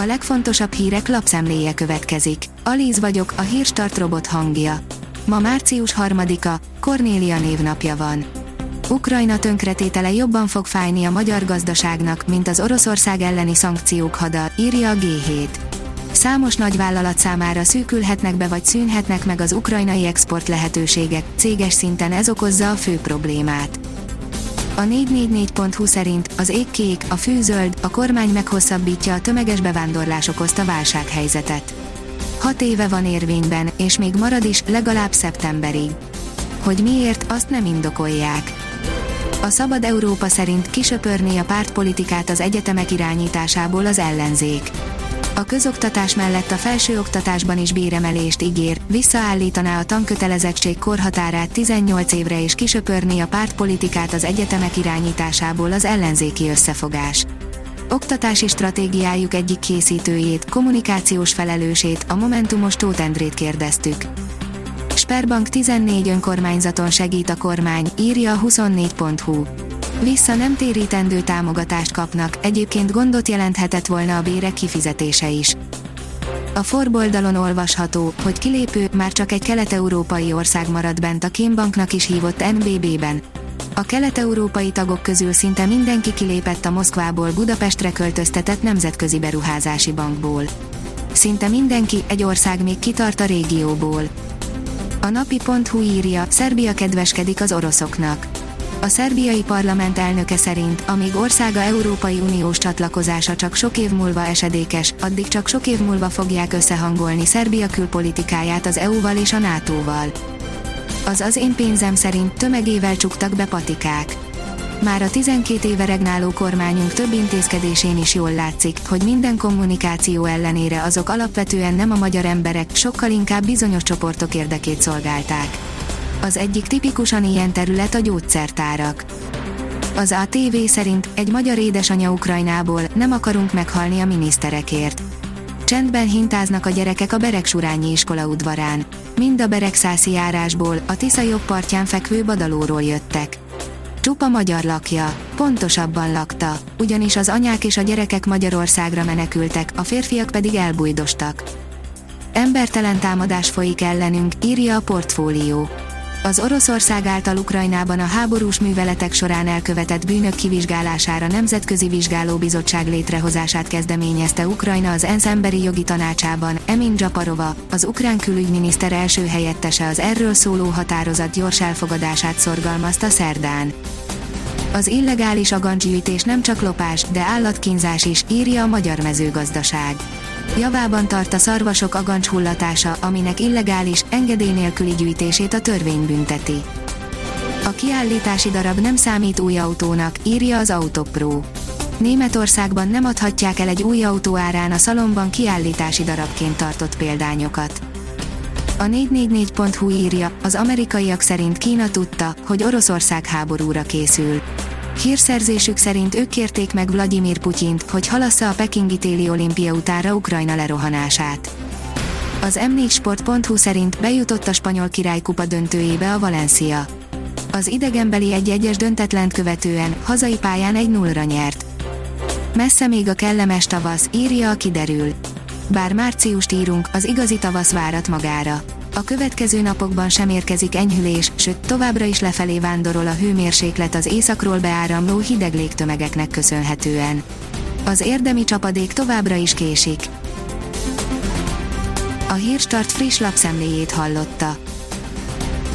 A legfontosabb hírek lapszemléje következik. Alíz vagyok, a hírstart robot hangja. Ma március 3-a, Kornélia névnapja van. Ukrajna tönkretétele jobban fog fájni a magyar gazdaságnak, mint az Oroszország elleni szankciók hada, írja a G7. Számos nagyvállalat számára szűkülhetnek be vagy szűnhetnek meg az ukrajnai export lehetőségek, céges szinten ez okozza a fő problémát. A 444.hu szerint az ég kék, a fű zöld, a kormány meghosszabbítja a tömeges bevándorlás okozta válsághelyzetet. Hat éve van érvényben, és még marad is, legalább szeptemberig. Hogy miért, azt nem indokolják. A Szabad Európa szerint kisöpörné a pártpolitikát az egyetemek irányításából az ellenzék. A közoktatás mellett a felsőoktatásban is béremelést ígér, visszaállítaná a tankötelezettség korhatárát 18 évre és kisöpörné a pártpolitikát az egyetemek irányításából az ellenzéki összefogás. Oktatási stratégiájuk egyik készítőjét, kommunikációs felelősét, a Momentumos Tóth Endrét kérdeztük. Sperbank 14 önkormányzaton segít a kormány, írja a 24.hu. Vissza nem térítendő támogatást kapnak, egyébként gondot jelenthetett volna a bérek kifizetése is. A forboldalon olvasható, hogy kilépő, már csak egy kelet-európai ország marad bent a Kémbanknak is hívott NBB-ben. A kelet-európai tagok közül szinte mindenki kilépett a Moszkvából Budapestre költöztetett nemzetközi beruházási bankból. Szinte mindenki, egy ország még kitart a régióból. A napi.hu írja, Szerbia kedveskedik az oroszoknak. A szerbiai parlament elnöke szerint, amíg országa Európai Uniós csatlakozása csak sok év múlva esedékes, addig csak sok év múlva fogják összehangolni Szerbia külpolitikáját az EU-val és a NATO-val. Az az én pénzem szerint tömegével csuktak be patikák. Már a 12 éve regnáló kormányunk több intézkedésén is jól látszik, hogy minden kommunikáció ellenére azok alapvetően nem a magyar emberek, sokkal inkább bizonyos csoportok érdekét szolgálták. Az egyik tipikusan ilyen terület a gyógyszertárak. Az ATV szerint egy magyar édesanyja Ukrajnából nem akarunk meghalni a miniszterekért. Csendben hintáznak a gyerekek a Beregsurányi iskola udvarán. Mind a Beregszászi járásból, a Tisza jobb partján fekvő Badalóról jöttek. Csupa magyar lakja, pontosabban lakta, ugyanis az anyák és a gyerekek Magyarországra menekültek, a férfiak pedig elbújdostak. Embertelen támadás folyik ellenünk, írja a portfólió az Oroszország által Ukrajnában a háborús műveletek során elkövetett bűnök kivizsgálására Nemzetközi Vizsgálóbizottság létrehozását kezdeményezte Ukrajna az ENSZ emberi jogi tanácsában, Emin Japarova, az ukrán külügyminiszter első helyettese az erről szóló határozat gyors elfogadását szorgalmazta szerdán. Az illegális agancsgyűjtés nem csak lopás, de állatkínzás is, írja a Magyar Mezőgazdaság. Javában tart a szarvasok agancs hullatása, aminek illegális, engedély nélküli gyűjtését a törvény bünteti. A kiállítási darab nem számít új autónak, írja az Autopro. Németországban nem adhatják el egy új autó árán a szalomban kiállítási darabként tartott példányokat. A 444.hu írja, az amerikaiak szerint Kína tudta, hogy Oroszország háborúra készül. Hírszerzésük szerint ők kérték meg Vladimir Putyint, hogy halassza a pekingi téli olimpia utára Ukrajna lerohanását. Az m4sport.hu szerint bejutott a spanyol királykupa döntőjébe a Valencia. Az idegenbeli egy-egyes döntetlent követően hazai pályán egy nullra nyert. Messze még a kellemes tavasz, írja a kiderül. Bár márciust írunk, az igazi tavasz várat magára a következő napokban sem érkezik enyhülés, sőt továbbra is lefelé vándorol a hőmérséklet az északról beáramló hideg légtömegeknek köszönhetően. Az érdemi csapadék továbbra is késik. A Hírstart friss lapszemléjét hallotta.